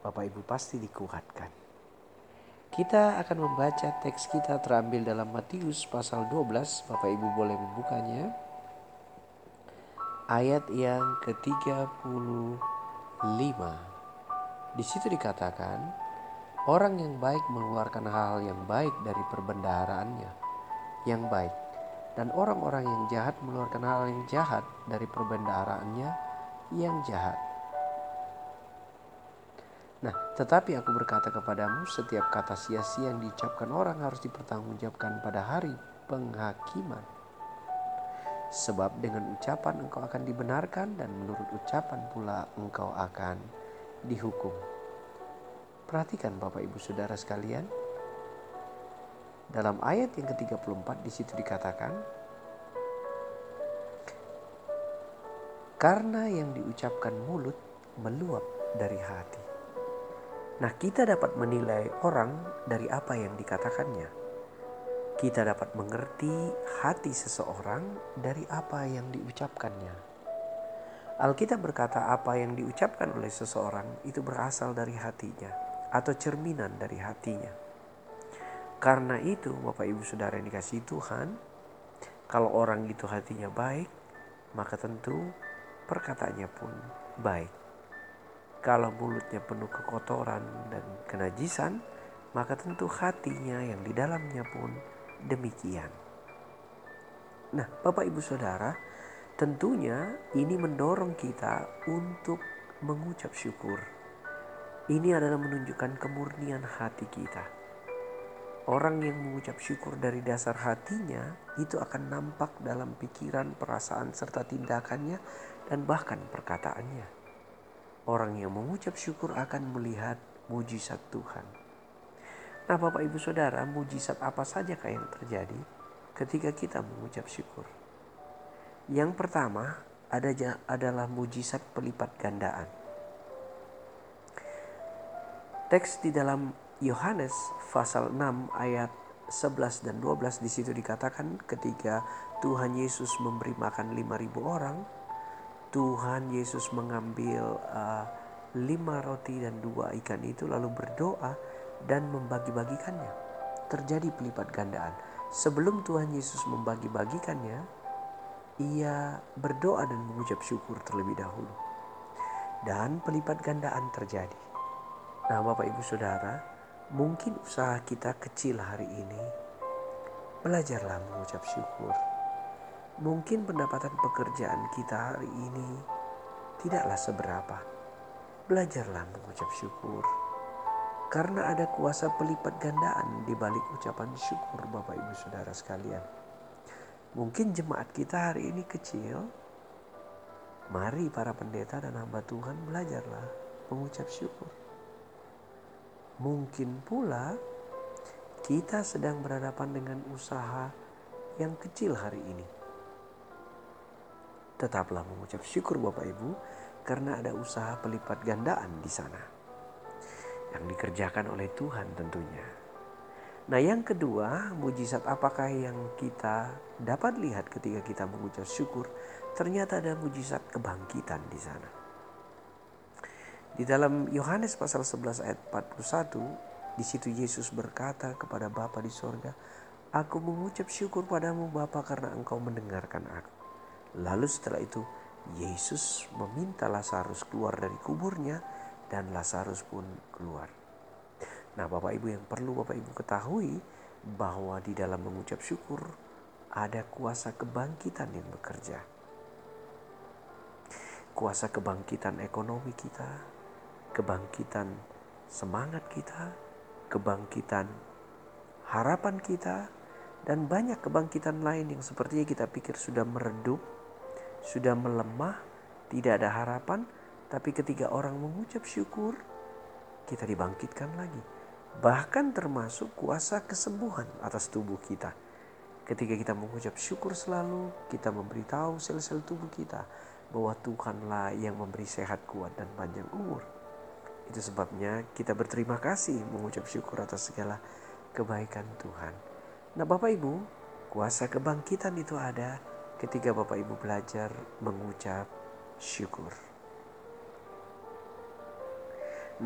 Bapak Ibu pasti dikuatkan. Kita akan membaca teks kita terambil dalam Matius pasal 12. Bapak Ibu boleh membukanya. Ayat yang ke-35. Di situ dikatakan, orang yang baik mengeluarkan hal yang baik dari perbendaharaannya, yang baik. Dan orang-orang yang jahat mengeluarkan hal yang jahat dari perbendaharaannya, yang jahat tetapi aku berkata kepadamu, setiap kata sia-sia yang diucapkan orang harus dipertanggungjawabkan pada hari penghakiman. Sebab dengan ucapan engkau akan dibenarkan dan menurut ucapan pula engkau akan dihukum. Perhatikan Bapak Ibu Saudara sekalian. Dalam ayat yang ke-34 di situ dikatakan, karena yang diucapkan mulut meluap dari hati. Nah, kita dapat menilai orang dari apa yang dikatakannya. Kita dapat mengerti hati seseorang dari apa yang diucapkannya. Alkitab berkata, apa yang diucapkan oleh seseorang itu berasal dari hatinya atau cerminan dari hatinya. Karena itu, Bapak Ibu Saudara yang dikasih Tuhan, kalau orang itu hatinya baik, maka tentu perkataannya pun baik. Kalau mulutnya penuh kekotoran dan kenajisan, maka tentu hatinya yang di dalamnya pun demikian. Nah, Bapak Ibu Saudara, tentunya ini mendorong kita untuk mengucap syukur. Ini adalah menunjukkan kemurnian hati kita. Orang yang mengucap syukur dari dasar hatinya itu akan nampak dalam pikiran, perasaan, serta tindakannya, dan bahkan perkataannya. Orang yang mengucap syukur akan melihat mujizat Tuhan. Nah, Bapak Ibu Saudara, mujizat apa saja yang terjadi ketika kita mengucap syukur? Yang pertama ada adalah mujizat pelipat gandaan. Teks di dalam Yohanes pasal 6 ayat 11 dan 12 di situ dikatakan ketika Tuhan Yesus memberi makan 5000 orang, Tuhan Yesus mengambil uh, lima roti dan dua ikan itu lalu berdoa dan membagi-bagikannya. Terjadi pelipat gandaan. Sebelum Tuhan Yesus membagi-bagikannya, ia berdoa dan mengucap syukur terlebih dahulu. Dan pelipat gandaan terjadi. Nah Bapak Ibu Saudara, mungkin usaha kita kecil hari ini. Belajarlah mengucap syukur Mungkin pendapatan pekerjaan kita hari ini tidaklah seberapa. Belajarlah mengucap syukur. Karena ada kuasa pelipat gandaan di balik ucapan syukur Bapak Ibu Saudara sekalian. Mungkin jemaat kita hari ini kecil. Mari para pendeta dan hamba Tuhan belajarlah mengucap syukur. Mungkin pula kita sedang berhadapan dengan usaha yang kecil hari ini tetaplah mengucap syukur Bapak Ibu karena ada usaha pelipat gandaan di sana yang dikerjakan oleh Tuhan tentunya. Nah, yang kedua, mujizat apakah yang kita dapat lihat ketika kita mengucap syukur? Ternyata ada mujizat kebangkitan di sana. Di dalam Yohanes pasal 11 ayat 41, di situ Yesus berkata kepada Bapa di sorga, Aku mengucap syukur padamu Bapa karena engkau mendengarkan aku. Lalu setelah itu Yesus meminta Lazarus keluar dari kuburnya dan Lazarus pun keluar. Nah, Bapak Ibu yang perlu Bapak Ibu ketahui bahwa di dalam mengucap syukur ada kuasa kebangkitan yang bekerja. Kuasa kebangkitan ekonomi kita, kebangkitan semangat kita, kebangkitan harapan kita, dan banyak kebangkitan lain yang sepertinya kita pikir sudah meredup sudah melemah, tidak ada harapan, tapi ketika orang mengucap syukur, kita dibangkitkan lagi. Bahkan termasuk kuasa kesembuhan atas tubuh kita. Ketika kita mengucap syukur selalu, kita memberitahu sel-sel tubuh kita bahwa Tuhanlah yang memberi sehat kuat dan panjang umur. Itu sebabnya kita berterima kasih mengucap syukur atas segala kebaikan Tuhan. Nah Bapak Ibu, kuasa kebangkitan itu ada ketika Bapak Ibu belajar mengucap syukur.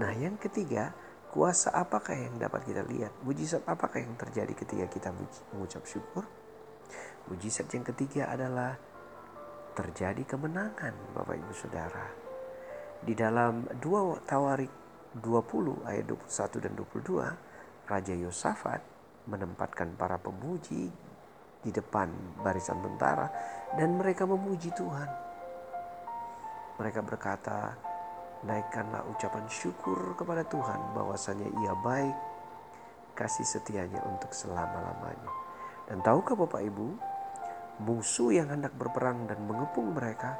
Nah yang ketiga, kuasa apakah yang dapat kita lihat? Mujizat apakah yang terjadi ketika kita mengucap syukur? Mujizat yang ketiga adalah terjadi kemenangan Bapak Ibu Saudara. Di dalam 2 Tawarik 20 ayat 21 dan 22, Raja Yosafat menempatkan para pemuji di depan barisan tentara dan mereka memuji Tuhan. Mereka berkata, naikkanlah ucapan syukur kepada Tuhan bahwasanya ia baik, kasih setianya untuk selama-lamanya. Dan tahukah Bapak Ibu, musuh yang hendak berperang dan mengepung mereka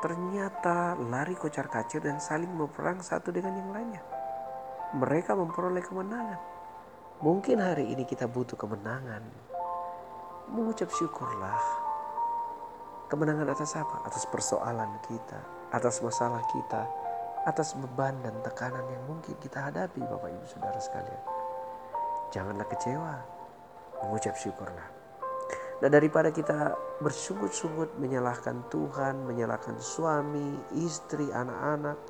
ternyata lari kocar kacir dan saling berperang satu dengan yang lainnya. Mereka memperoleh kemenangan. Mungkin hari ini kita butuh kemenangan. Mengucap syukurlah. Kemenangan atas apa? Atas persoalan kita, atas masalah kita, atas beban dan tekanan yang mungkin kita hadapi Bapak Ibu Saudara sekalian. Janganlah kecewa, mengucap syukurlah. Nah daripada kita bersungut-sungut menyalahkan Tuhan, menyalahkan suami, istri, anak-anak,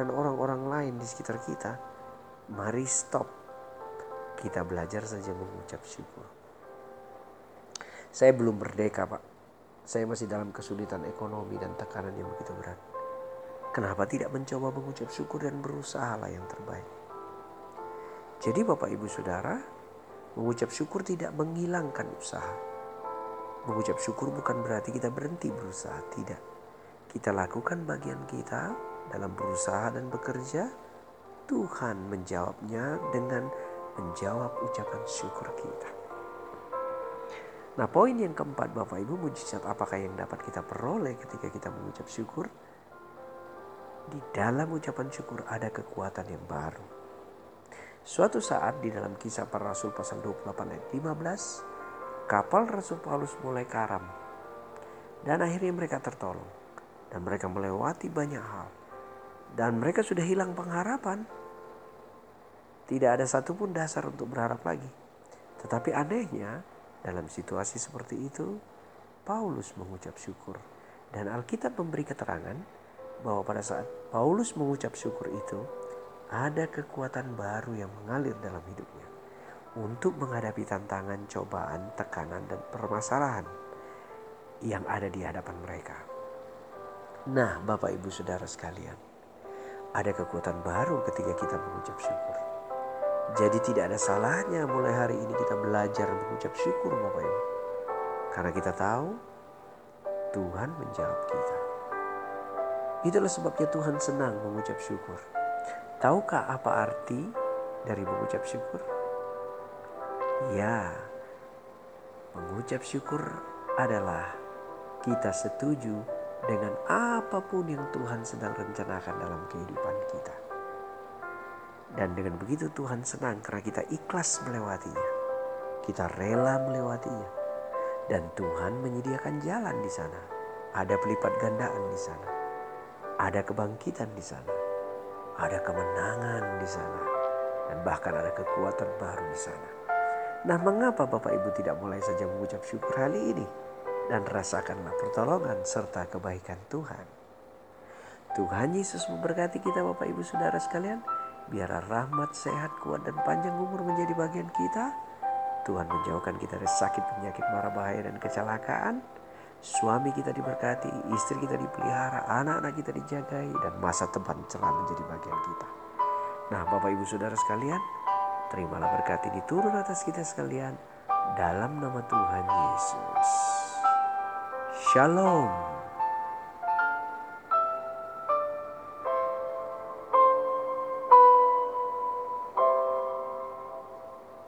dan orang-orang lain di sekitar kita, mari stop. Kita belajar saja mengucap syukur. Saya belum merdeka pak. Saya masih dalam kesulitan ekonomi dan tekanan yang begitu berat. Kenapa tidak mencoba mengucap syukur dan berusaha lah yang terbaik? Jadi Bapak Ibu Saudara, mengucap syukur tidak menghilangkan usaha Mengucap syukur bukan berarti kita berhenti berusaha, tidak. Kita lakukan bagian kita dalam berusaha dan bekerja. Tuhan menjawabnya dengan menjawab ucapan syukur kita. Nah, poin yang keempat, Bapak Ibu, mujizat apakah yang dapat kita peroleh ketika kita mengucap syukur? Di dalam ucapan syukur ada kekuatan yang baru. Suatu saat di dalam kisah para rasul pasal 28 ayat 15, kapal Rasul Paulus mulai karam. Dan akhirnya mereka tertolong. Dan mereka melewati banyak hal. Dan mereka sudah hilang pengharapan. Tidak ada satupun dasar untuk berharap lagi. Tetapi anehnya dalam situasi seperti itu Paulus mengucap syukur. Dan Alkitab memberi keterangan bahwa pada saat Paulus mengucap syukur itu ada kekuatan baru yang mengalir dalam hidupnya untuk menghadapi tantangan, cobaan, tekanan, dan permasalahan yang ada di hadapan mereka. Nah, Bapak Ibu Saudara sekalian, ada kekuatan baru ketika kita mengucap syukur. Jadi tidak ada salahnya mulai hari ini kita belajar mengucap syukur Bapak Ibu. Karena kita tahu Tuhan menjawab kita. Itulah sebabnya Tuhan senang mengucap syukur. Tahukah apa arti dari mengucap syukur? Ya, mengucap syukur adalah kita setuju dengan apa pun yang Tuhan sedang rencanakan dalam kehidupan kita. Dan dengan begitu Tuhan senang karena kita ikhlas melewatinya. Kita rela melewatinya. Dan Tuhan menyediakan jalan di sana. Ada pelipat gandaan di sana. Ada kebangkitan di sana. Ada kemenangan di sana. Dan bahkan ada kekuatan baru di sana. Nah mengapa Bapak Ibu tidak mulai saja mengucap syukur hari ini dan rasakanlah pertolongan serta kebaikan Tuhan. Tuhan Yesus memberkati kita Bapak Ibu Saudara sekalian. Biar rahmat, sehat, kuat dan panjang umur menjadi bagian kita. Tuhan menjauhkan kita dari sakit, penyakit, marah, bahaya dan kecelakaan. Suami kita diberkati, istri kita dipelihara, anak-anak kita dijagai dan masa depan celah menjadi bagian kita. Nah Bapak Ibu Saudara sekalian, Terimalah berkat ini turun atas kita sekalian dalam nama Tuhan Yesus. Shalom.